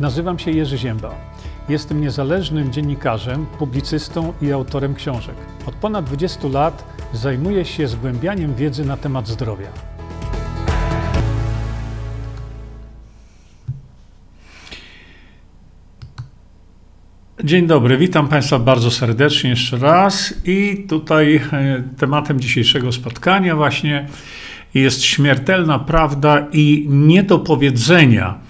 Nazywam się Jerzy Ziemba. Jestem niezależnym dziennikarzem, publicystą i autorem książek. Od ponad 20 lat zajmuję się zgłębianiem wiedzy na temat zdrowia. Dzień dobry, witam Państwa bardzo serdecznie jeszcze raz. I tutaj e, tematem dzisiejszego spotkania właśnie jest śmiertelna prawda i niedopowiedzenia.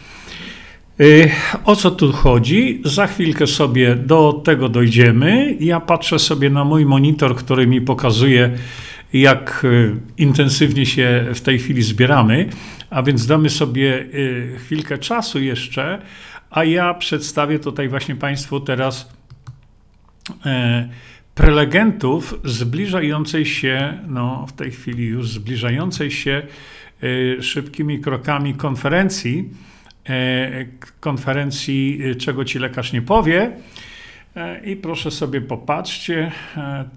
E, o co tu chodzi? Za chwilkę sobie do tego dojdziemy. Ja patrzę sobie na mój monitor, który mi pokazuje, jak e, intensywnie się w tej chwili zbieramy, a więc damy sobie chwilkę czasu jeszcze a ja przedstawię tutaj właśnie Państwu teraz e, prelegentów zbliżającej się, no w tej chwili już zbliżającej się szybkimi krokami konferencji, konferencji Czego Ci Lekarz Nie Powie. I proszę sobie popatrzcie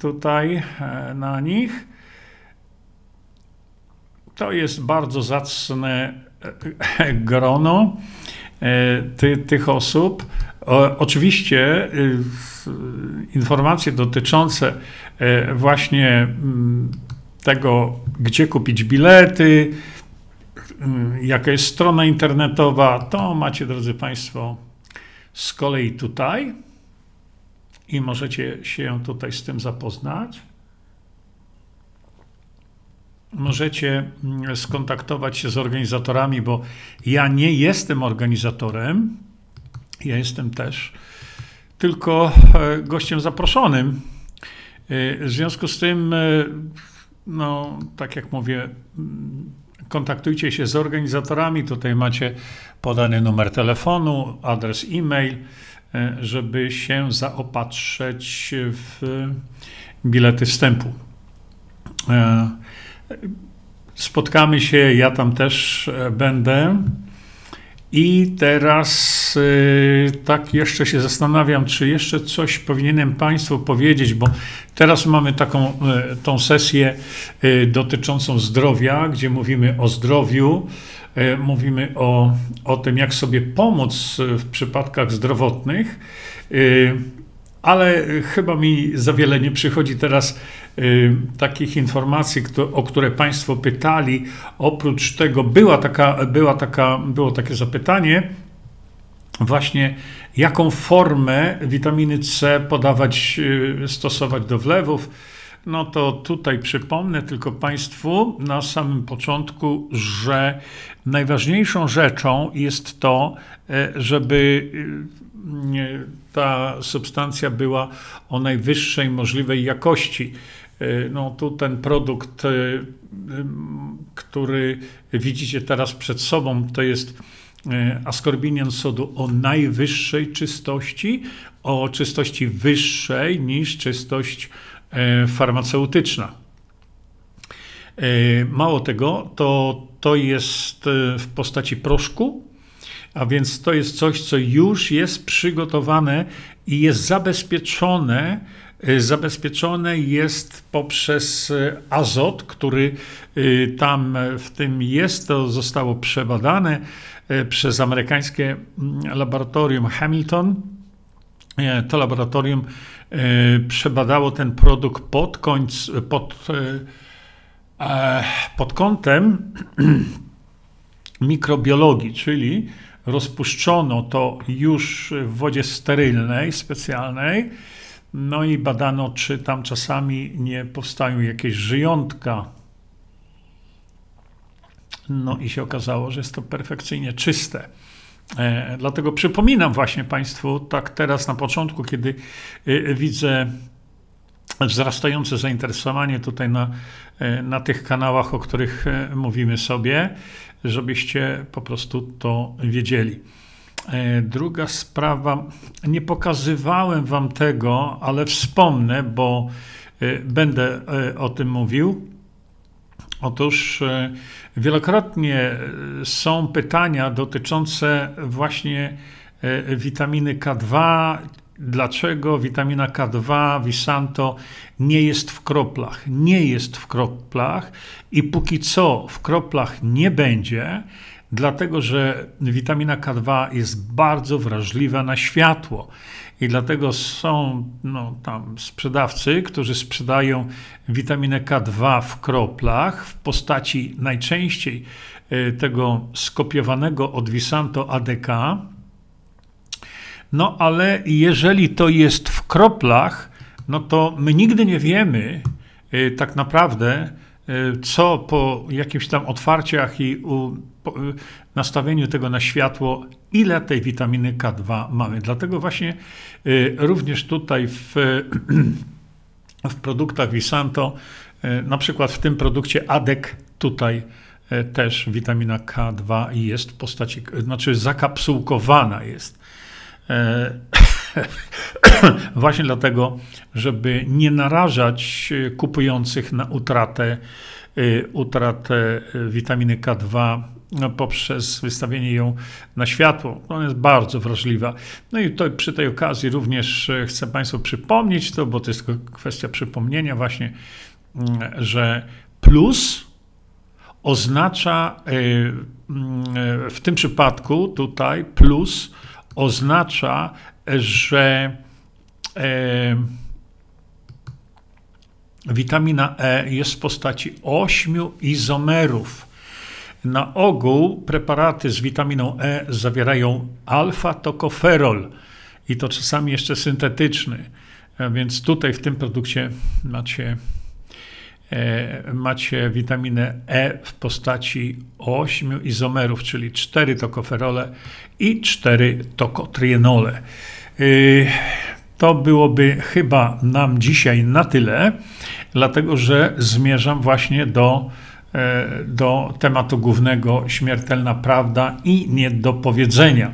tutaj na nich. To jest bardzo zacne grono. E, ty, tych osób. Oczywiście informacje dotyczące e, właśnie mm, tego, gdzie kupić bilety, jaka jest strona internetowa, to macie, drodzy Państwo, z kolei tutaj i możecie się tutaj z tym zapoznać. Możecie mm, skontaktować się z organizatorami, bo ja nie jestem organizatorem. Ja jestem też tylko e, gościem zaproszonym. E, w związku z tym, no, tak jak mówię, mm, kontaktujcie się z organizatorami. Tutaj macie podany numer telefonu, adres e-mail, żeby się zaopatrzyć w bilety wstępu. Spotkamy się, ja tam też e, będę. I teraz yy, tak jeszcze się zastanawiam, czy jeszcze coś powinienem Państwu powiedzieć, bo teraz mamy taką yy, tą sesję yy, dotyczącą zdrowia, gdzie mówimy o zdrowiu, mówimy o, o tym, jak sobie pomóc w przypadkach zdrowotnych ale chyba mi za wiele nie przychodzi teraz y, takich informacji, kto, o które Państwo pytali. Oprócz tego była taka, była taka, było takie zapytanie, właśnie jaką formę witaminy C podawać, y, stosować do wlewów. No to tutaj przypomnę tylko Państwu na samym początku, że najważniejszą rzeczą jest to, żeby ta substancja była o najwyższej możliwej jakości. E, no tu ten produkt, e, który widzicie teraz przed sobą, to jest e, askorbinian sodu o najwyższej czystości, o czystości wyższej niż czystość farmaceutyczna. Mało tego, to, to jest w postaci proszku, a więc to jest coś, co już jest przygotowane i jest zabezpieczone. Y, zabezpieczone jest poprzez y, azot, który y, tam w tym jest. To zostało przebadane przez amerykańskie mm, laboratorium Hamilton. To laboratorium przebadało ten produkt pod, końc, pod, e, pod kątem mikrobiologii, czyli rozpuszczono to już w wodzie sterylnej, specjalnej, no i badano, czy tam czasami nie powstają jakieś żyjątka. No i się okazało, że jest to perfekcyjnie czyste. E, dlatego przypominam właśnie Państwu, tak teraz na początku, kiedy e, widzę wzrastające zainteresowanie tutaj na, e, na tych kanałach, o których mówimy sobie, żebyście po prostu to wiedzieli. E, druga sprawa, nie pokazywałem Wam tego, ale wspomnę, bo będę o tym mówił. Otóż wielokrotnie są pytania dotyczące właśnie witaminy K2, dlaczego witamina K2, Visanto nie jest w kroplach. Nie jest w kroplach i póki co w kroplach nie będzie, dlatego że witamina K2 jest bardzo wrażliwa na światło. I dlatego są no, tam sprzedawcy, którzy sprzedają witaminę K2 w kroplach w postaci najczęściej y, tego skopiowanego od Visanto ADK. No ale jeżeli to jest w kroplach, no to my nigdy nie wiemy y, tak naprawdę, y, co po jakichś tam otwarciach i u, po, nastawieniu tego na światło, ile tej witaminy K2 mamy. Dlatego właśnie również tutaj w w produktach Visanto, na przykład w tym produkcie ADEK tutaj też witamina K2 jest w postaci, znaczy zakapsułkowana jest. E, właśnie dlatego, żeby nie narażać kupujących na utratę, utratę witaminy K2 no, poprzez wystawienie ją na światło. Ona jest bardzo wrażliwa. No i to, przy tej okazji również e, chcę Państwu przypomnieć to, bo to jest kwestia przypomnienia właśnie, mm, że plus oznacza e, mm, e, w tym przypadku tutaj plus oznacza, że witamina E jest w postaci ośmiu izomerów na ogół preparaty z witaminą E zawierają alfa-tokoferol i to czasami jeszcze syntetyczny. Więc tutaj w tym produkcie macie, e, macie witaminę E w postaci 8 izomerów, czyli 4 tokoferole i 4 tokotrienole. Y, to byłoby chyba nam dzisiaj na tyle, dlatego że zmierzam właśnie do E, do tematu głównego śmiertelna prawda i niedopowiedzenia.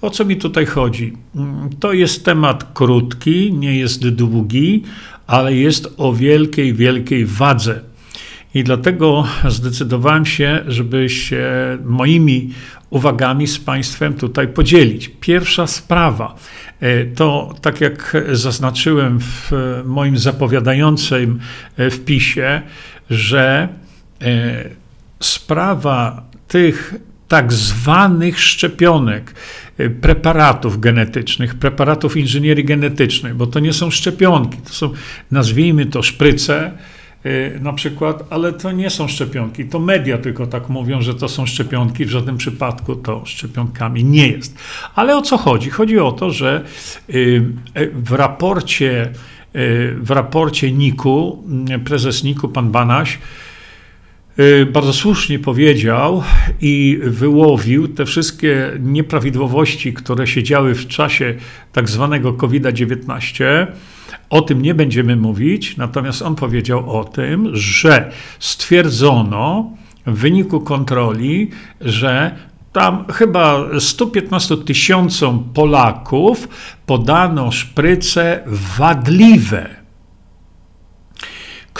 O co mi tutaj chodzi? Mm, to jest temat krótki, nie jest długi, ale jest o wielkiej, wielkiej wadze. I dlatego zdecydowałem się, żeby się moimi uwagami z Państwem tutaj podzielić. Pierwsza sprawa e, to, tak jak zaznaczyłem w moim zapowiadającym e, wpisie, że E, sprawa tych tak zwanych szczepionek, preparatów genetycznych, preparatów inżynierii genetycznej, bo to nie są szczepionki, to są, nazwijmy to szpryce, e, na przykład, ale to nie są szczepionki. To media tylko tak mówią, że to są szczepionki. W żadnym przypadku to szczepionkami nie jest. Ale o co chodzi? Chodzi o to, że w raporcie, w raporcie NIK-u, prezes NIK-u, pan Banaś, Y, bardzo słusznie powiedział i wyłowił te wszystkie nieprawidłowości, które się działy w czasie tak zwanego COVID-19. O tym nie będziemy mówić, natomiast on powiedział o tym, że stwierdzono w wyniku kontroli, że tam chyba 115 tysiącom Polaków podano szpryce wadliwe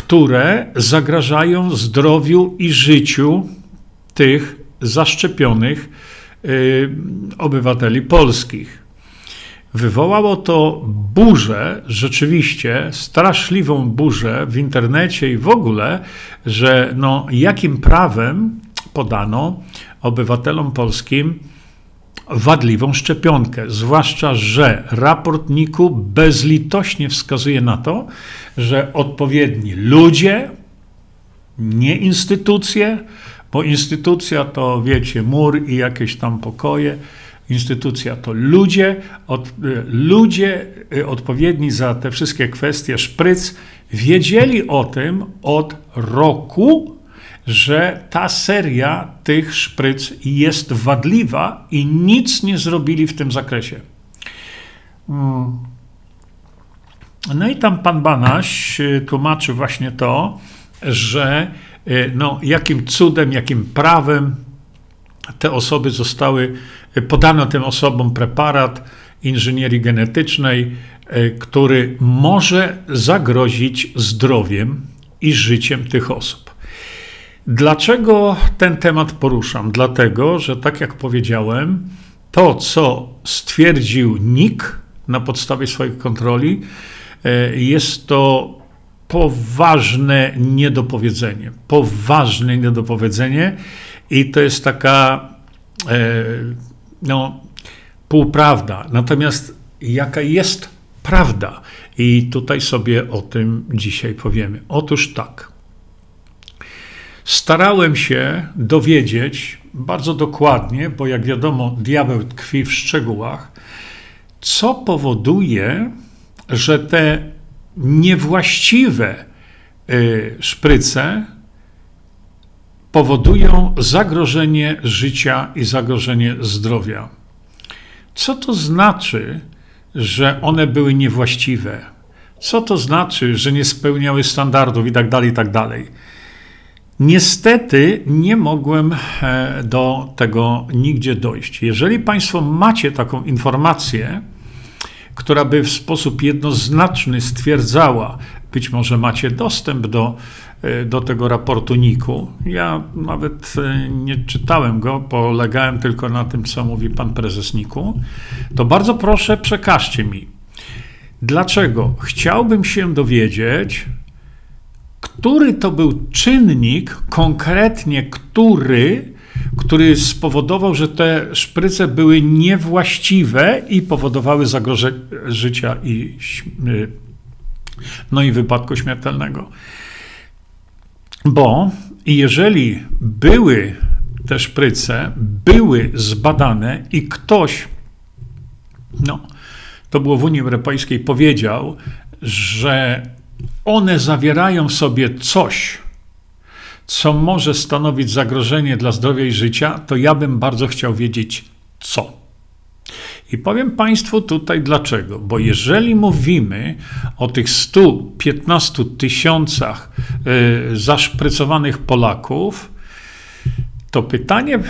które zagrażają zdrowiu i życiu tych zaszczepionych y, obywateli polskich. Wywołało to burzę, rzeczywiście straszliwą burzę w internecie i w ogóle, że no, jakim prawem podano obywatelom polskim wadliwą szczepionkę. Zwłaszcza, że raport NIK-u bezlitośnie wskazuje na to, że odpowiedni ludzie, nie instytucje, bo instytucja to wiecie, mur i jakieś tam pokoje. Instytucja to ludzie, od, ludzie y, odpowiedni za te wszystkie kwestie szpryc wiedzieli o tym od roku, że ta seria tych szpryc jest wadliwa i nic nie zrobili w tym zakresie. Hmm. No i tam pan Banaś y, tłumaczy właśnie to, że y, no, jakim cudem, jakim prawem te osoby zostały, y, podano tym osobom preparat inżynierii genetycznej, który może zagrozić zdrowiem i życiem tych osób. Dlaczego ten temat poruszam? Dlatego, że tak jak powiedziałem, to co stwierdził NIK na podstawie swoich kontroli, E, jest to poważne niedopowiedzenie. Poważne niedopowiedzenie i to jest taka no, półprawda. Natomiast jaka jest prawda? I tutaj sobie o tym dzisiaj powiemy. Otóż tak. Starałem się dowiedzieć bardzo dokładnie, bo jak wiadomo, diabeł tkwi w szczegółach, co powoduje, że te niewłaściwe y, szpryce powodują zagrożenie życia i zagrożenie zdrowia. Co to znaczy, że one były niewłaściwe? Co to znaczy, że nie spełniały standardów i tak dalej, i tak dalej? Niestety nie mogłem e, do tego nigdzie dojść. Jeżeli Państwo macie taką informację, która by w sposób jednoznaczny stwierdzała, być może macie dostęp do, e, do tego raportu NIK-u. Ja nawet e, nie czytałem go, polegałem tylko na tym, co mówi pan prezes NIK-u. To bardzo proszę, przekażcie mi. Dlaczego? Chciałbym się dowiedzieć, który to był czynnik, konkretnie który, który spowodował, że te szpryce były niewłaściwe i powodowały zagrożenie życia i, y, no i wypadku śmiertelnego. Bo jeżeli były te szpryce, były zbadane i ktoś, no, to było w Unii Europejskiej, powiedział, że one zawierają w sobie coś, co może stanowić zagrożenie dla zdrowia i życia, to ja bym bardzo chciał wiedzieć co. I powiem Państwu tutaj dlaczego. Bo jeżeli mówimy o tych 115 tysiącach y, zaszprycowanych Polaków, to pytanie y,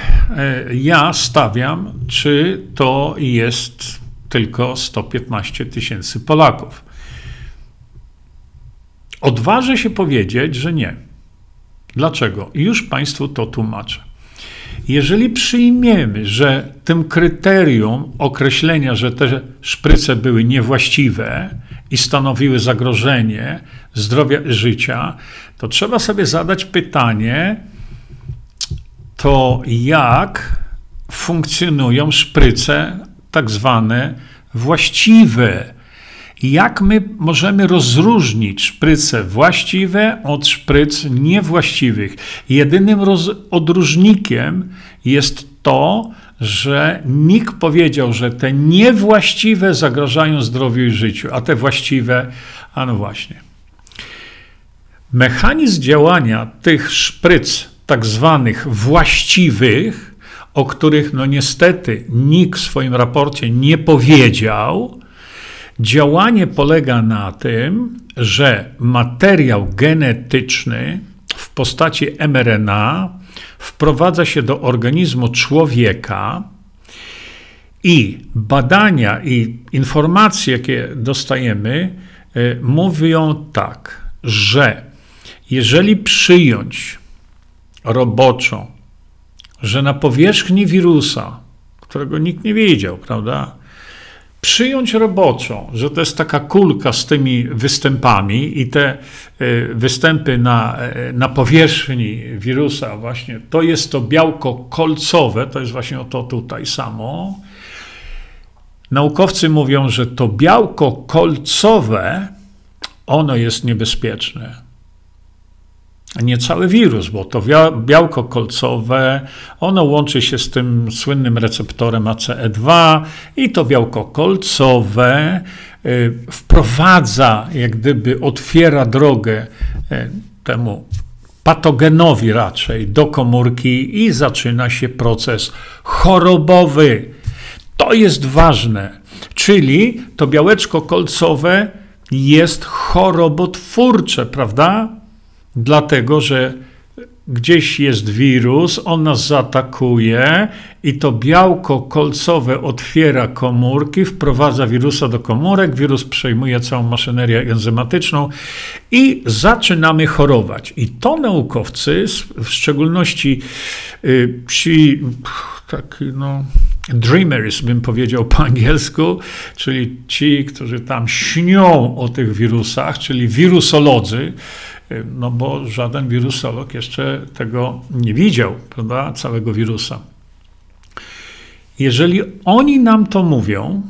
ja stawiam, czy to jest tylko 115 tysięcy Polaków. Odważę się powiedzieć, że nie. Dlaczego? Już Państwu to tłumaczę. Jeżeli przyjmiemy, że tym kryterium określenia, że te szpryce były niewłaściwe i stanowiły zagrożenie zdrowia i życia, to trzeba sobie zadać pytanie, to jak funkcjonują szpryce tak zwane właściwe, jak my możemy rozróżnić szpryce właściwe od szpryc niewłaściwych? Jedynym odróżnikiem jest to, że nikt powiedział, że te niewłaściwe zagrażają zdrowiu i życiu, a te właściwe, a no właśnie. Mechanizm działania tych szpryc, tak zwanych właściwych, o których no niestety nikt w swoim raporcie nie powiedział, Działanie polega na tym, że materiał genetyczny w postaci mRNA wprowadza się do organizmu człowieka i badania i informacje, jakie dostajemy, y, mówią tak, że jeżeli przyjąć roboczo, że na powierzchni wirusa, którego nikt nie wiedział, prawda, przyjąć roboczo, że to jest taka kulka z tymi występami i te e, występy na, e, na powierzchni wirusa właśnie, to jest to białko kolcowe, to jest właśnie to tutaj samo. Naukowcy mówią, że to białko kolcowe, ono jest niebezpieczne nie cały wirus, bo to białko kolcowe, ono łączy się z tym słynnym receptorem ACE2 i to białko kolcowe y, wprowadza, jak gdyby otwiera drogę y, temu patogenowi raczej do komórki i zaczyna się proces chorobowy. To jest ważne, czyli to białeczko kolcowe jest chorobotwórcze, prawda? Dlatego że gdzieś jest wirus, on nas zaatakuje i to białko kolcowe otwiera komórki, wprowadza wirusa do komórek, wirus przejmuje całą maszynerię enzymatyczną i zaczynamy chorować. I to naukowcy, w szczególności y, ci tak, no, dreamers, bym powiedział po angielsku, czyli ci, którzy tam śnią o tych wirusach, czyli wirusolodzy, no bo żaden wirusolog jeszcze tego nie widział, prawda, całego wirusa. Jeżeli oni nam to mówią,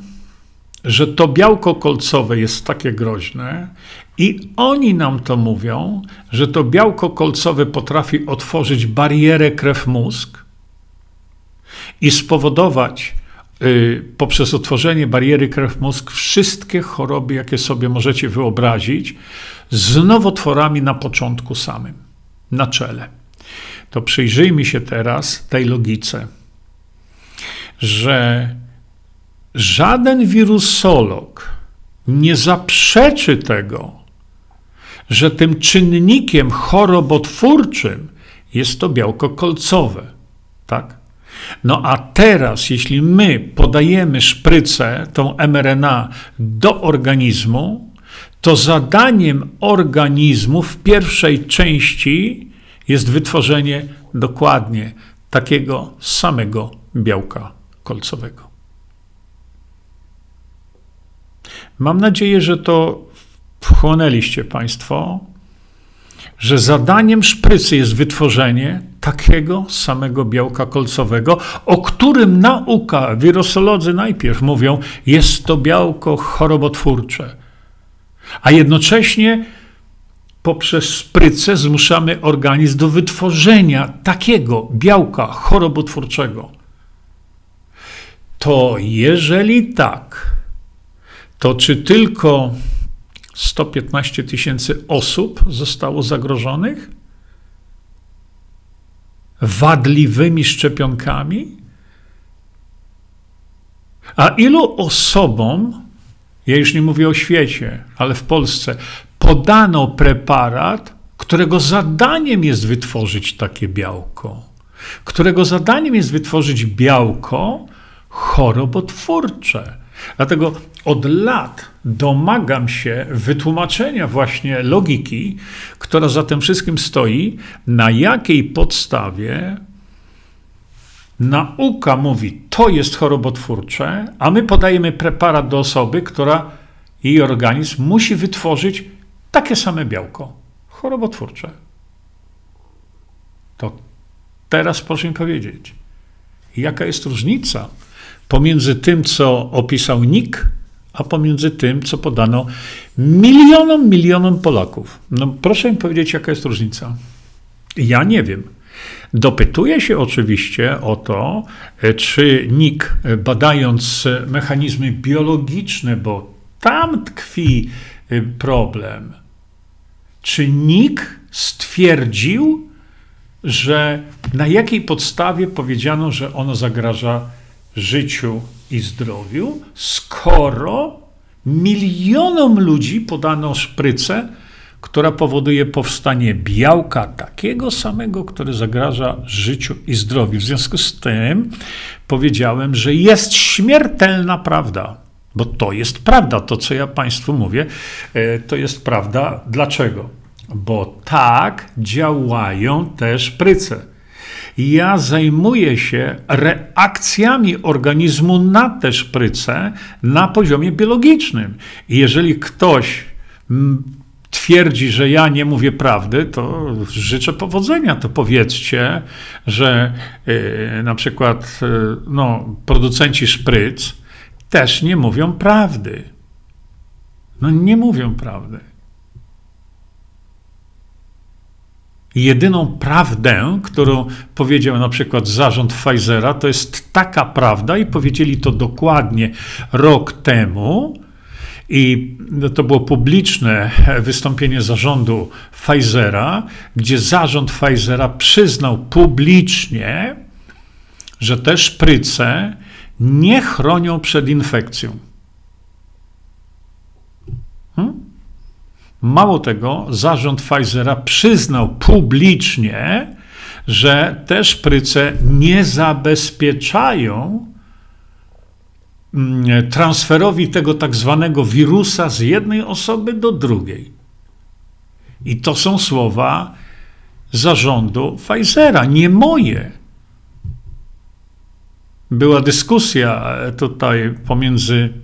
że to białko kolcowe jest takie groźne, i oni nam to mówią, że to białko kolcowe potrafi otworzyć barierę krew-mózg i spowodować poprzez otworzenie bariery krew-mózg wszystkie choroby, jakie sobie możecie wyobrazić, z nowotworami na początku samym, na czele. To przyjrzyjmy się teraz tej logice, że żaden wirusolog nie zaprzeczy tego, że tym czynnikiem chorobotwórczym jest to białko kolcowe. Tak? No a teraz, jeśli my podajemy szprycę, tą mRNA, do organizmu, to zadaniem organizmu w pierwszej części jest wytworzenie dokładnie takiego samego białka kolcowego. Mam nadzieję, że to wchłonęliście Państwo, że zadaniem szprycy jest wytworzenie takiego samego białka kolcowego, o którym nauka, wirusolodzy najpierw mówią, jest to białko chorobotwórcze. A jednocześnie poprzez szprycę zmuszamy organizm do wytworzenia takiego białka chorobotwórczego. To jeżeli tak, to czy tylko 115 tysięcy osób zostało zagrożonych wadliwymi szczepionkami? A ilu osobom, ja już nie mówię o świecie, ale w Polsce, podano preparat, którego zadaniem jest wytworzyć takie białko, którego zadaniem jest wytworzyć białko chorobotwórcze. Dlatego od lat domagam się wytłumaczenia właśnie logiki, która za tym wszystkim stoi, na jakiej podstawie nauka mówi, to jest chorobotwórcze, a my podajemy preparat do osoby, która jej organizm musi wytworzyć takie same białko chorobotwórcze. To teraz proszę mi powiedzieć, jaka jest różnica pomiędzy tym, co opisał Nick, a pomiędzy tym, co podano milionom, milionom Polaków. No proszę mi powiedzieć, jaka jest różnica. Ja nie wiem. Dopytuję się oczywiście o to, czy NIK, badając mechanizmy biologiczne, bo tam tkwi problem, czy NIK stwierdził, że na jakiej podstawie powiedziano, że ono zagraża życiu i zdrowiu, skoro milionom ludzi podano szprycę, która powoduje powstanie białka takiego samego, które zagraża życiu i zdrowiu. W związku z tym powiedziałem, że jest śmiertelna prawda, bo to jest prawda. To, co ja Państwu mówię, e, to jest prawda. Dlaczego? Bo tak działają te szpryce ja zajmuję się reakcjami organizmu na tę szprycę na poziomie biologicznym. Jeżeli ktoś twierdzi, że ja nie mówię prawdy, to życzę powodzenia. To powiedzcie, że yy, na przykład yy, no, producenci szpryc też nie mówią prawdy. No nie mówią prawdy. Jedyną prawdę, którą powiedział na przykład zarząd Pfizera, to jest taka prawda, i powiedzieli to dokładnie rok temu. I to było publiczne wystąpienie zarządu Pfizera, gdzie zarząd Pfizera przyznał publicznie, że te szpryce nie chronią przed infekcją. Hmm? Mało tego, zarząd Pfizera przyznał publicznie, że te szpryce nie zabezpieczają mm, transferowi tego tak zwanego wirusa z jednej osoby do drugiej. I to są słowa zarządu Pfizera, nie moje. Była dyskusja tutaj pomiędzy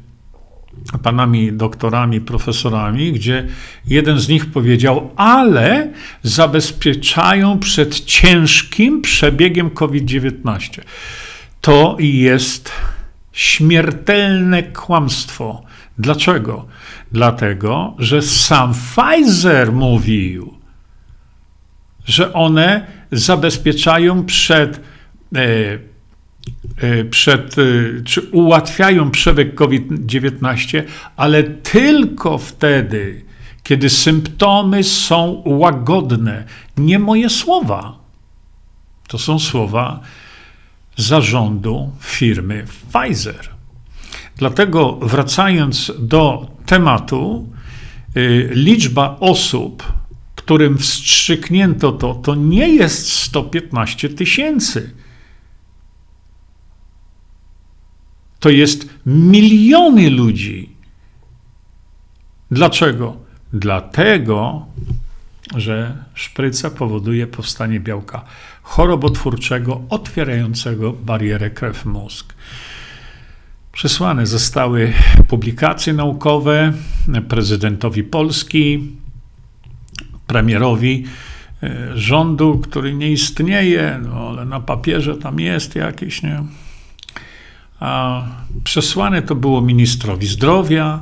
panami doktorami, profesorami, gdzie jeden z nich powiedział, ale zabezpieczają przed ciężkim przebiegiem COVID-19. to jest śmiertelne kłamstwo. Dlaczego? Dlatego, że sam Pfizer mówił, że one zabezpieczają przed, e, przed e, czy ułatwiają przebieg COVID-19, ale tylko wtedy, kiedy symptomy są łagodne. Nie moje słowa. To są słowa zarządu firmy Pfizer. Dlatego wracając do tematu, y, liczba osób, którym wstrzyknięto to, to nie jest 115 tysięcy. To jest miliony ludzi. Dlaczego? Dlatego, że szpryca powoduje powstanie białka chorobotwórczego otwierającego barierę krew-mózg. Przesłane zostały publikacje naukowe prezydentowi Polski, premierowi e, rządu, który nie istnieje, no ale na papierze tam jest jakiś, nie? A przesłane to było ministrowi zdrowia,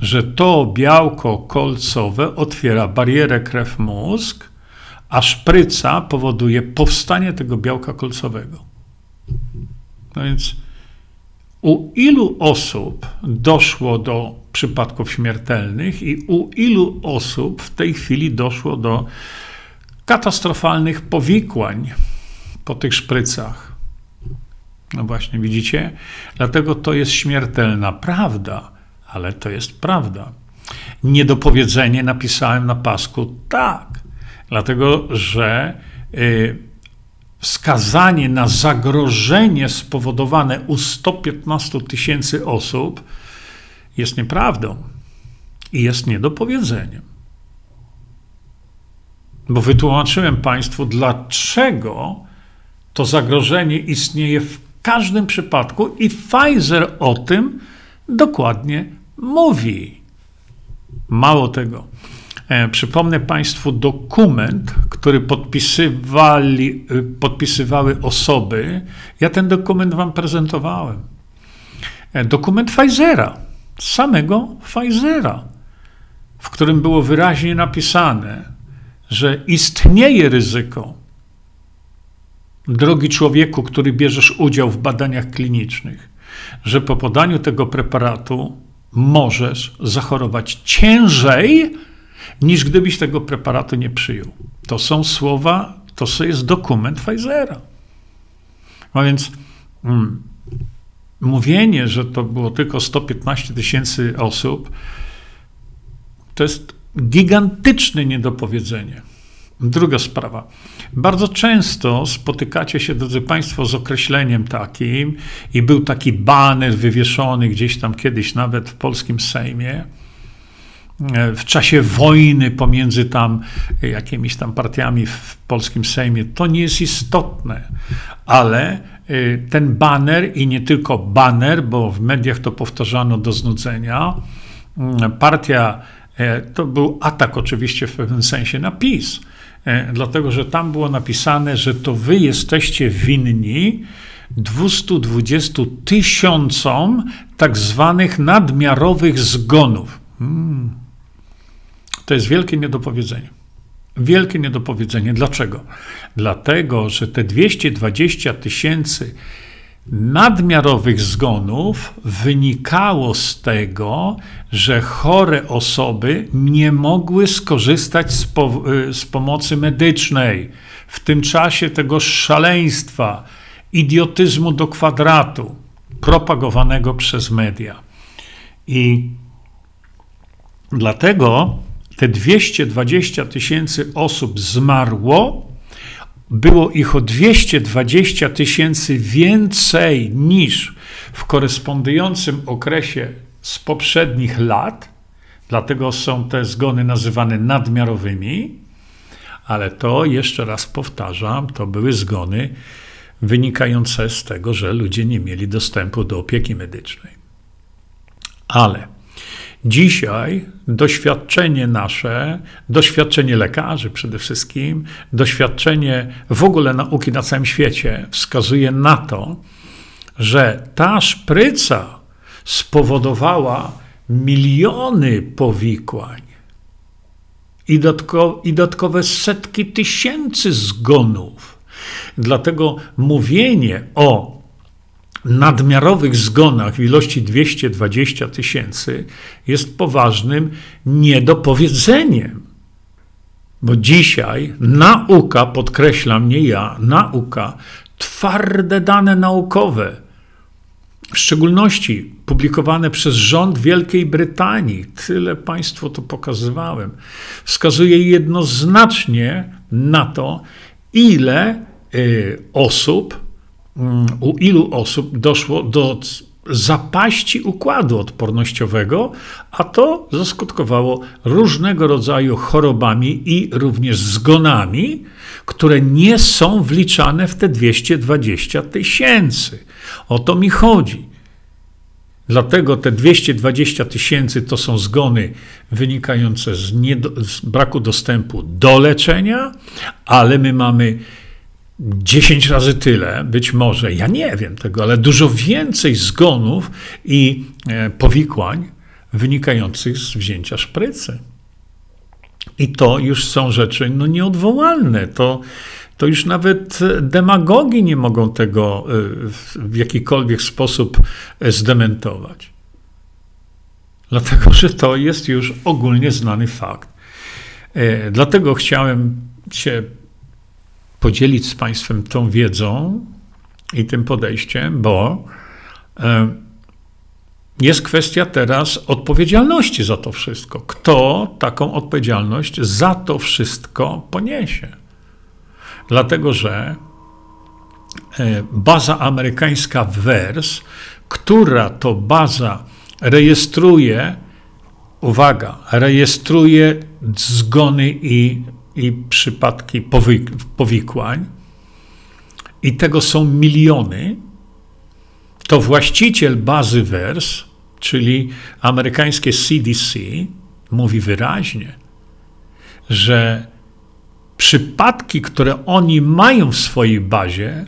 że to białko kolcowe otwiera barierę krew-mózg, a szpryca powoduje powstanie tego białka kolcowego. No więc u ilu osób doszło do przypadków śmiertelnych i u ilu osób w tej chwili doszło do katastrofalnych powikłań po tych szprycach? No właśnie, widzicie? Dlatego to jest śmiertelna prawda, ale to jest prawda. Niedopowiedzenie napisałem na pasku tak, dlatego że. Yy, wskazanie na zagrożenie spowodowane u 115 tysięcy osób jest nieprawdą i jest niedopowiedzeniem. Bo wytłumaczyłem Państwu, dlaczego to zagrożenie istnieje w każdym przypadku, i Pfizer o tym dokładnie mówi. Mało tego. E, przypomnę Państwu dokument, który podpisywali, e, podpisywały osoby. Ja ten dokument Wam prezentowałem. E, dokument Pfizera, samego Pfizera, w którym było wyraźnie napisane, że istnieje ryzyko, drogi człowieku, który bierzesz udział w badaniach klinicznych, że po podaniu tego preparatu możesz zachorować ciężej niż gdybyś tego preparatu nie przyjął. To są słowa, to jest dokument Pfizera. No więc mm, mówienie, że to było tylko 115 tysięcy osób, to jest gigantyczne niedopowiedzenie. Druga sprawa. Bardzo często spotykacie się, drodzy Państwo, z określeniem takim, i był taki baner wywieszony gdzieś tam kiedyś nawet w polskim Sejmie, E, w czasie wojny pomiędzy tam jakimiś tam partiami w polskim Sejmie, to nie jest istotne, ale e, ten baner i nie tylko baner, bo w mediach to powtarzano do znudzenia, partia, e, to był atak oczywiście w pewnym sensie na PiS, dlatego że tam było napisane, że to wy jesteście winni 220 tysiącom tak zwanych nadmiarowych zgonów. Hmm. To jest wielkie niedopowiedzenie. Wielkie niedopowiedzenie. Dlaczego? Dlatego, że te 220 tysięcy nadmiarowych zgonów wynikało z tego, że chore osoby nie mogły skorzystać z, po, y, z, pomocy medycznej w tym czasie tego szaleństwa, idiotyzmu do kwadratu propagowanego przez media. I dlatego te 220 tysięcy osób zmarło, było ich o 220 tysięcy więcej niż w korespondującym okresie z poprzednich lat, dlatego są te zgony nazywane nadmiarowymi, ale to jeszcze raz powtarzam, to były zgony wynikające z tego, że ludzie nie mieli dostępu do opieki medycznej. Ale Dzisiaj doświadczenie nasze, doświadczenie lekarzy przede wszystkim, doświadczenie w ogóle nauki na całym świecie wskazuje na to, że ta szpryca spowodowała miliony powikłań i, i dodatkowe setki tysięcy zgonów. Dlatego mówienie o nadmiarowych zgonach w ilości 220 tysięcy jest poważnym niedopowiedzeniem. Bo dzisiaj nauka, podkreślam nie ja, nauka, twarde dane naukowe, w szczególności publikowane przez rząd Wielkiej Brytanii, tyle Państwu to pokazywałem, wskazuje jednoznacznie na to, ile y, osób, u ilu osób doszło do zapaści układu odpornościowego, a to zaskutkowało różnego rodzaju chorobami i również zgonami, które nie są wliczane w te 220 tysięcy. O to mi chodzi. Dlatego te 220 tysięcy to są zgony wynikające z, z, braku dostępu do leczenia, ale my mamy 10 razy tyle, być może, ja nie wiem tego, ale dużo więcej zgonów i e, powikłań wynikających z wzięcia szprycy. I to już są rzeczy no, nieodwołalne. To, to już nawet demagogi nie mogą tego e, w jakikolwiek sposób e, zdementować. Dlatego, że to jest już ogólnie znany fakt. E, dlatego chciałem się podzielić z Państwem tą wiedzą i tym podejściem, bo jest kwestia teraz odpowiedzialności za to wszystko. Kto taką odpowiedzialność za to wszystko poniesie? Dlatego, że e, baza amerykańska WERS, która to baza rejestruje, uwaga, rejestruje zgony i, i przypadki powikłań, i tego są miliony, to właściciel bazy WERS czyli amerykańskie CDC, mówi wyraźnie, że przypadki, które oni mają w swojej bazie,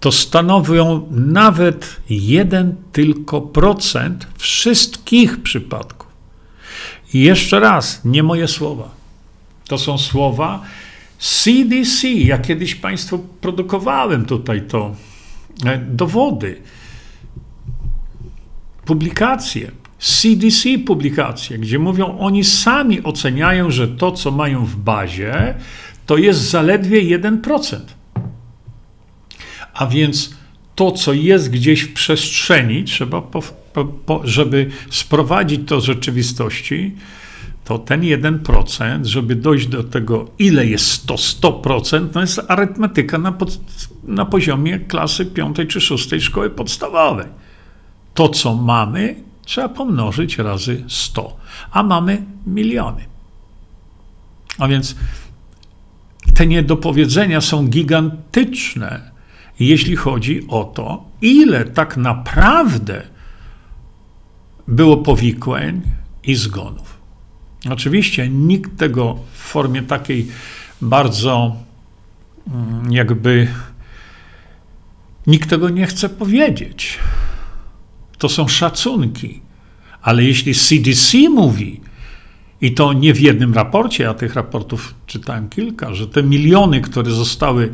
to stanowią nawet jeden tylko procent wszystkich przypadków. I jeszcze raz, nie moje słowa. To są słowa CDC. Ja kiedyś Państwu produkowałem tutaj to e, dowody publikacje, CDC publikacje, gdzie mówią, oni sami oceniają, że to, co mają w bazie, to jest zaledwie 1%. A więc to, co jest gdzieś w przestrzeni, trzeba, po, po, żeby sprowadzić to z rzeczywistości, to ten 1%, żeby dojść do tego, ile jest to 100%, to jest arytmetyka na, pod, na poziomie klasy 5 czy 6 szkoły podstawowej to, co mamy, trzeba pomnożyć razy 100, a mamy miliony. A więc te niedopowiedzenia są gigantyczne, jeśli chodzi o to, ile tak naprawdę było powikłań i zgonów. Oczywiście nikt tego w formie takiej bardzo mm, jakby nikt tego nie chce powiedzieć to są szacunki. Ale jeśli CDC mówi, i to nie w jednym raporcie, a tych raportów czytałem kilka, że te miliony, które zostały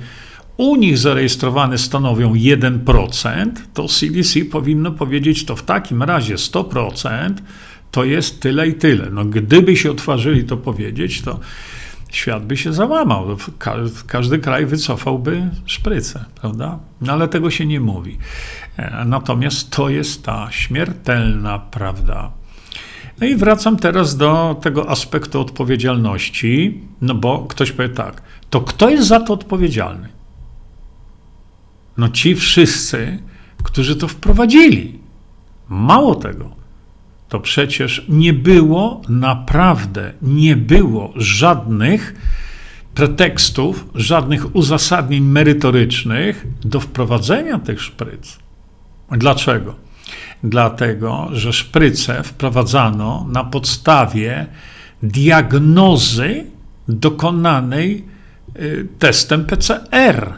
u nich zarejestrowane stanowią 1%, to CDC powinno powiedzieć, to w takim razie 100% to jest tyle i tyle. No, gdyby się otworzyli to powiedzieć, to świat by się załamał. Każdy kraj wycofałby szprycę, prawda? No ale tego się nie mówi. E, natomiast to jest ta śmiertelna prawda. No i wracam teraz do tego aspektu odpowiedzialności, no bo ktoś powie tak, to kto jest za to odpowiedzialny? No ci wszyscy, którzy to wprowadzili. Mało tego, to przecież nie było, naprawdę nie było żadnych pretekstów, żadnych uzasadnień merytorycznych do wprowadzenia tych szpryc. Dlaczego? Dlatego, że szpryce wprowadzano na podstawie diagnozy dokonanej y, testem PCR.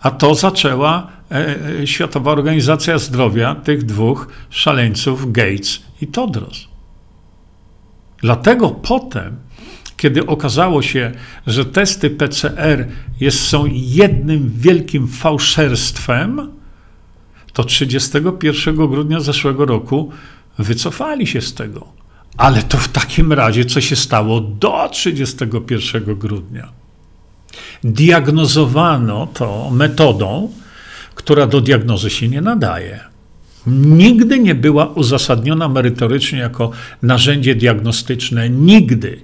A to zaczęła e, e, Światowa Organizacja Zdrowia tych dwóch szaleńców, Gates i Todros. Dlatego potem, kiedy okazało się, że testy PCR jest, są jednym wielkim fałszerstwem, to 31 grudnia zeszłego roku wycofali się z tego. Ale to w takim razie, co się stało do 31 grudnia? Diagnozowano to metodą, która do diagnozy się nie nadaje. Nigdy nie była uzasadniona merytorycznie jako narzędzie diagnostyczne. Nigdy.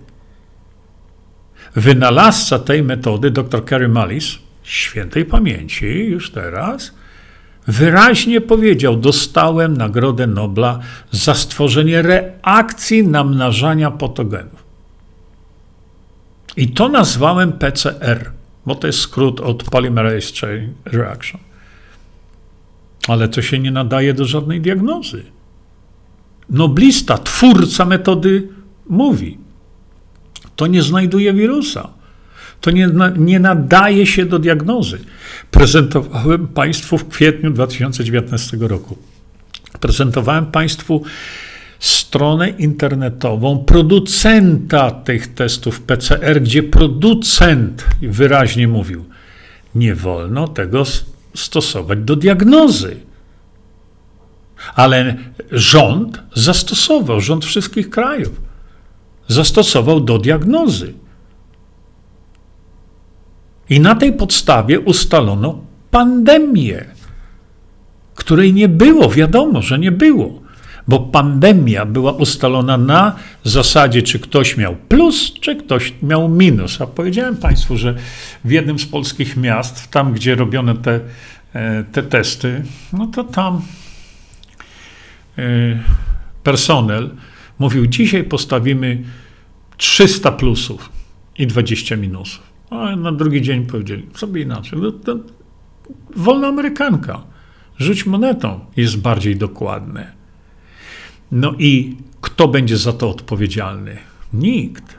Wynalazca tej metody, dr Kerry Mullis, świętej pamięci już teraz, wyraźnie powiedział: Dostałem Nagrodę Nobla za stworzenie reakcji namnażania patogenów. I to nazwałem PCR, bo to jest skrót od Polymerase Chain Reaction. Ale to się nie nadaje do żadnej diagnozy. Noblista, twórca metody, mówi: To nie znajduje wirusa. To nie, nie nadaje się do diagnozy. Prezentowałem Państwu w kwietniu 2019 roku. Prezentowałem Państwu stronę internetową producenta tych testów PCR, gdzie producent wyraźnie mówił: Nie wolno tego stosować do diagnozy. Ale rząd zastosował, rząd wszystkich krajów zastosował do diagnozy. I na tej podstawie ustalono pandemię, której nie było, wiadomo, że nie było, bo pandemia była ustalona na zasadzie, czy ktoś miał plus, czy ktoś miał minus. A powiedziałem Państwu, że w jednym z polskich miast, tam gdzie robiono te, e, te testy, no to tam e, personel mówił: Dzisiaj postawimy 300 plusów i 20 minusów. A na drugi dzień powiedzieli, sobie inaczej. No, to wolna Amerykanka. Rzuć monetą jest bardziej dokładne. No i kto będzie za to odpowiedzialny? Nikt.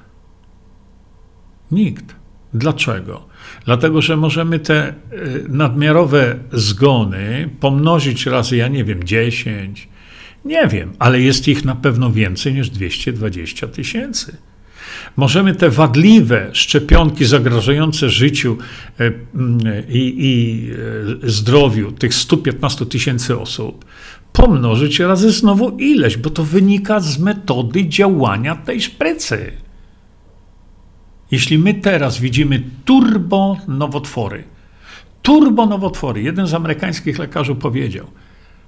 Nikt. Dlaczego? Dlatego, że możemy te y, nadmiarowe zgony pomnożyć razy, ja nie wiem, 10, nie wiem, ale jest ich na pewno więcej niż 220 tysięcy. Możemy te wadliwe szczepionki zagrażające życiu e, mm, i, i e, zdrowiu tych 115 tysięcy osób pomnożyć razy znowu ileś, bo to wynika z metody działania tej szprycy. Jeśli my teraz widzimy turbonowotwory, turbonowotwory, jeden z amerykańskich lekarzy powiedział,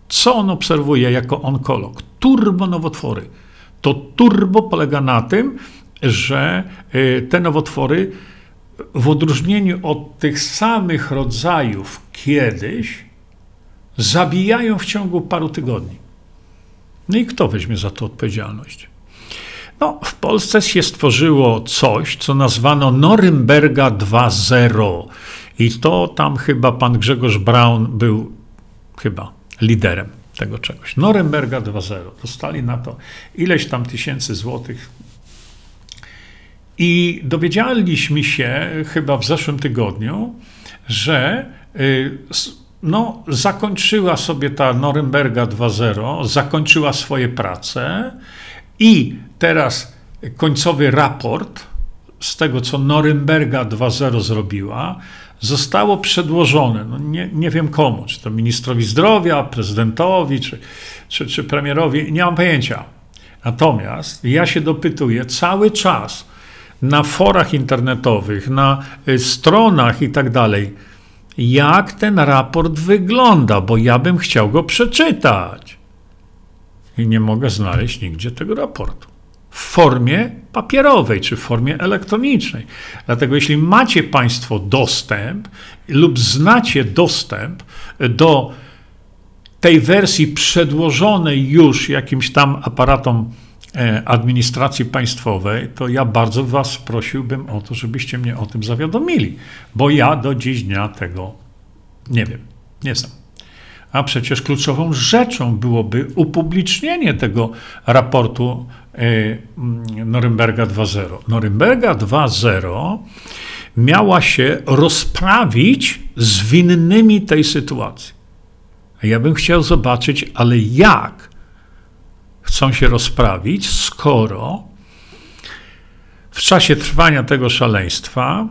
co on obserwuje jako onkolog? Turbonowotwory. To turbo polega na tym, że y, te nowotwory, w odróżnieniu od tych samych rodzajów kiedyś, zabijają w ciągu paru tygodni. No i kto weźmie za to odpowiedzialność? No, w Polsce się stworzyło coś, co nazwano Norymberga 2.0. I to tam chyba pan Grzegorz Braun był chyba liderem tego czegoś. Norymberga 2.0. Dostali na to ileś tam tysięcy złotych, i dowiedzieliśmy się chyba w zeszłym tygodniu, że y, no, zakończyła sobie ta Norymberga 2.0, zakończyła swoje prace i teraz końcowy raport z tego, co Norymberga 2.0 zrobiła, zostało przedłożone, no nie, nie wiem komu, czy to ministrowi zdrowia, prezydentowi, czy, czy, czy premierowi, nie mam pojęcia. Natomiast ja się dopytuję cały czas, na forach internetowych, na y, stronach i tak dalej, jak ten raport wygląda, bo ja bym chciał go przeczytać. I nie mogę znaleźć nigdzie tego raportu. W formie papierowej czy w formie elektronicznej. Dlatego, jeśli macie Państwo dostęp lub znacie dostęp do tej wersji przedłożonej już jakimś tam aparatom administracji państwowej, to ja bardzo Was prosiłbym o to, żebyście mnie o tym zawiadomili, bo ja do dziś dnia tego nie wiem. Nie są. A przecież kluczową rzeczą byłoby upublicznienie tego raportu e, Norymberga 2.0. Norymberga 2.0 miała się rozprawić z winnymi tej sytuacji. Ja bym chciał zobaczyć, ale jak chcą się rozprawić, skoro w czasie trwania tego szaleństwa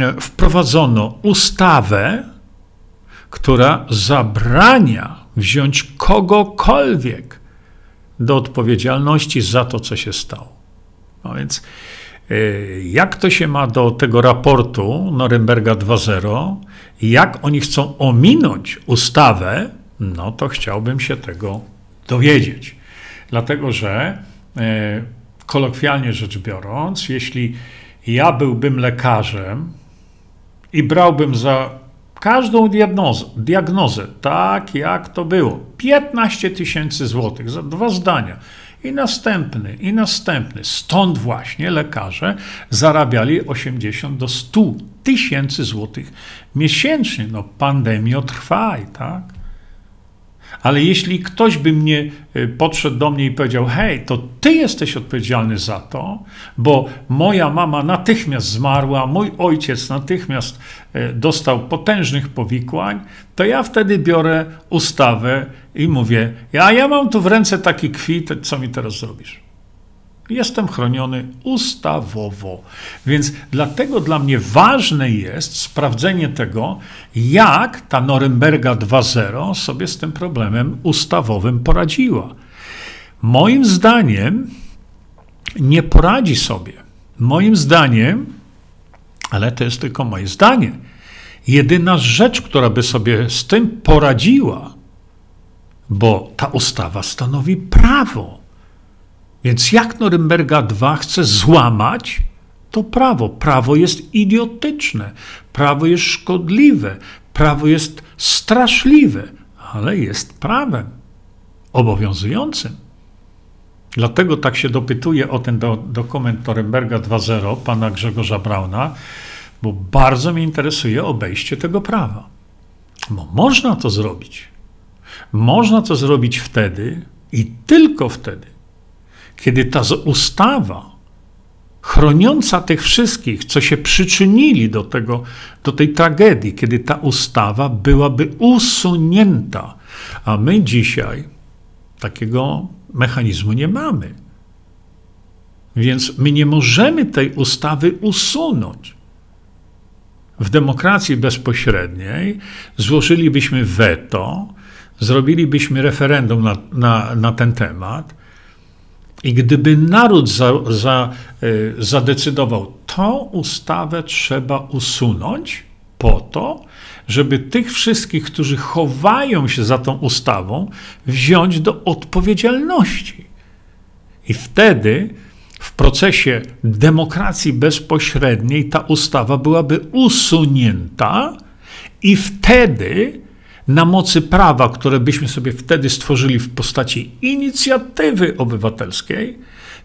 e, wprowadzono ustawę, która zabrania wziąć kogokolwiek do odpowiedzialności za to, co się stało. No więc e, jak to się ma do tego raportu Norymberga 2.0, jak oni chcą ominąć ustawę, no to chciałbym się tego dowiedzieć. Dlatego, że e, kolokwialnie rzecz biorąc, jeśli ja byłbym lekarzem i brałbym za każdą diagnozę, diagnozę, tak jak to było, 15 tysięcy złotych za dwa zdania, i następny, i następny. Stąd właśnie lekarze zarabiali 80 do 100 tysięcy złotych miesięcznie. No pandemio trwaj, tak? Ale jeśli ktoś by mnie y, podszedł do mnie i powiedział: Hej, to ty jesteś odpowiedzialny za to, bo moja mama natychmiast zmarła, mój ojciec natychmiast y, dostał potężnych powikłań, to ja wtedy biorę ustawę i mówię: Ja, ja mam tu w ręce taki kwit, co mi teraz zrobisz? Jestem chroniony ustawowo. Więc dlatego dla mnie ważne jest sprawdzenie tego, jak ta Norymberga 2.0 sobie z tym problemem ustawowym poradziła. Moim zdaniem nie poradzi sobie. Moim zdaniem, ale to jest tylko moje zdanie, jedyna rzecz, która by sobie z tym poradziła, bo ta ustawa stanowi prawo. Więc jak Norymberga 2 chce złamać to prawo? Prawo jest idiotyczne, prawo jest szkodliwe, prawo jest straszliwe, ale jest prawem obowiązującym. Dlatego tak się dopytuję o ten do, dokument Norymberga 2.0 pana Grzegorza Brauna, bo bardzo mnie interesuje obejście tego prawa. Bo można to zrobić. Można to zrobić wtedy i tylko wtedy, kiedy ta ustawa chroniąca tych wszystkich, co się przyczynili do, tego, do tej tragedii, kiedy ta ustawa byłaby usunięta, a my dzisiaj takiego mechanizmu nie mamy. Więc my nie możemy tej ustawy usunąć. W demokracji bezpośredniej złożylibyśmy weto, zrobilibyśmy referendum na, na, na ten temat i gdyby naród za, za, y, zadecydował, tą ustawę trzeba usunąć po to, żeby tych wszystkich, którzy chowają się za tą ustawą, wziąć do odpowiedzialności. I wtedy w procesie demokracji bezpośredniej ta ustawa byłaby usunięta, i wtedy na mocy prawa, które byśmy sobie wtedy stworzyli w postaci inicjatywy obywatelskiej,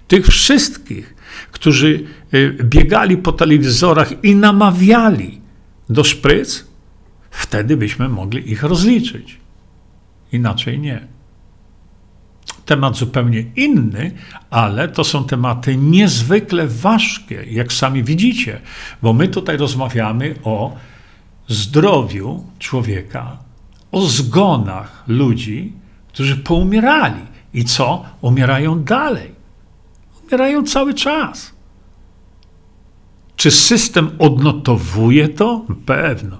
tych wszystkich, którzy y, biegali po telewizorach i namawiali do szpryc, wtedy byśmy mogli ich rozliczyć. Inaczej nie. Temat zupełnie inny, ale to są tematy niezwykle ważkie, jak sami widzicie, bo my tutaj rozmawiamy o zdrowiu człowieka, o zgonach ludzi, którzy poumierali. I co? Umierają dalej. Umierają cały czas. Czy system odnotowuje to? Pewno.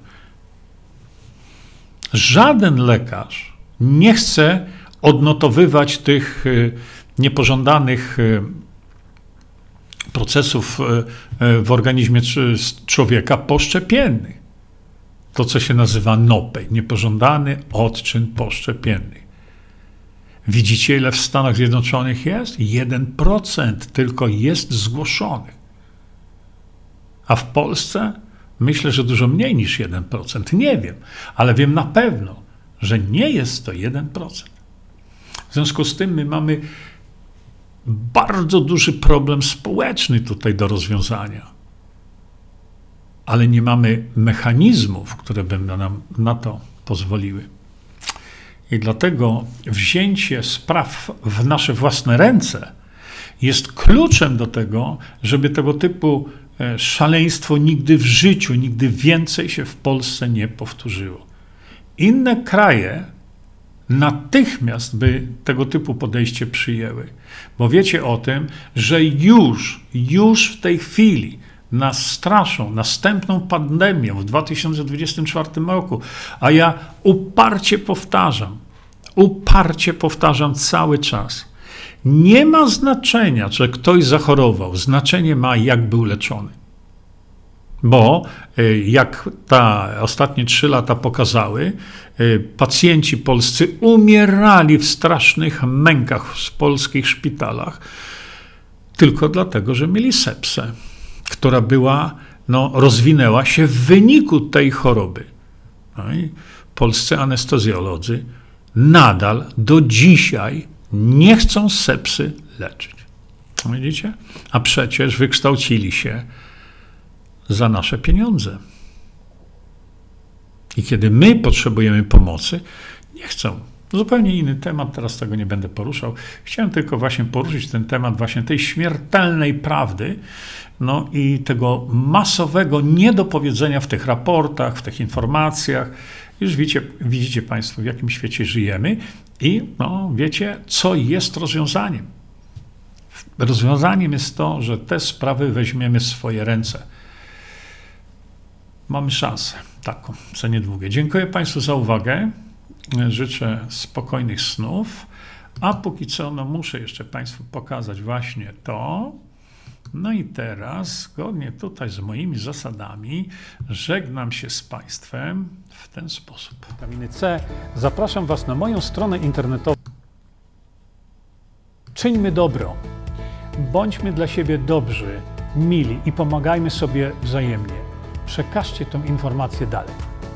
Żaden lekarz nie chce odnotowywać tych y, niepożądanych y, procesów y, w organizmie człowieka poszczepiennych to, co się nazywa NOPEJ, niepożądany odczyn poszczepienny. Widzicie, ile w Stanach Zjednoczonych jest? 1% tylko jest zgłoszonych. A w Polsce myślę, że dużo mniej niż 1%. Nie wiem, ale wiem na pewno, że nie jest to 1%. W związku z tym my mamy bardzo duży problem społeczny tutaj do rozwiązania ale nie mamy mechanizmów, które by nam na to pozwoliły. I dlatego wzięcie spraw w nasze własne ręce jest kluczem do tego, żeby tego typu e, szaleństwo nigdy w życiu, nigdy więcej się w Polsce nie powtórzyło. Inne kraje natychmiast by tego typu podejście przyjęły, bo wiecie o tym, że już, już w tej chwili nas straszą następną pandemią w 2024 roku, a ja uparcie powtarzam, uparcie powtarzam cały czas. Nie ma znaczenia, czy ktoś zachorował, znaczenie ma, jak był leczony. Bo y, jak ta ostatnie trzy lata pokazały, y, pacjenci polscy umierali w strasznych mękach w polskich szpitalach tylko dlatego, że mieli sepsę, która była, no, rozwinęła się w wyniku tej choroby. No polscy anestezjolodzy nadal do dzisiaj nie chcą sepsy leczyć. Widzicie? A przecież wykształcili się za nasze pieniądze. I kiedy my potrzebujemy pomocy, nie chcą. Zupełnie inny temat, teraz tego nie będę poruszał. Chciałem tylko właśnie poruszyć ten temat właśnie tej śmiertelnej prawdy, no i tego masowego niedopowiedzenia w tych raportach, w tych informacjach. Już widzicie, widzicie Państwo, w jakim świecie żyjemy i no, wiecie, co jest rozwiązaniem. Rozwiązaniem jest to, że te sprawy weźmiemy w swoje ręce mamy szansę taką, co niedługie. Dziękuję Państwu za uwagę. Życzę spokojnych snów. A póki co, no muszę jeszcze Państwu pokazać właśnie to. No i teraz, zgodnie tutaj z moimi zasadami, żegnam się z Państwem w ten sposób. Witaminy C. Zapraszam Was na moją stronę internetową. Czyńmy dobro. Bądźmy dla siebie dobrzy, mili i pomagajmy sobie wzajemnie przekażcie tę informację dalej.